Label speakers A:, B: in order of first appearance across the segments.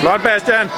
A: Flot, Bastian.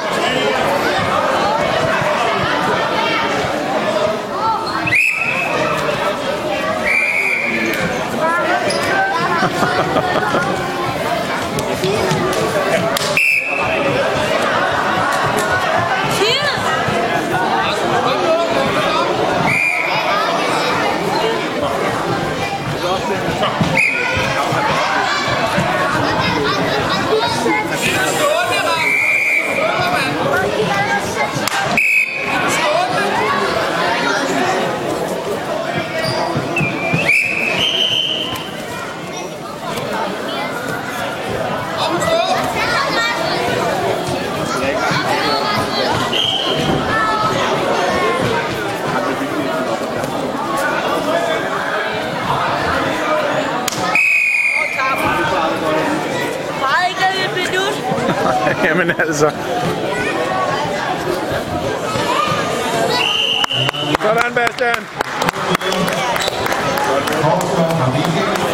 A: Jamen altså. Sådan, Bastian.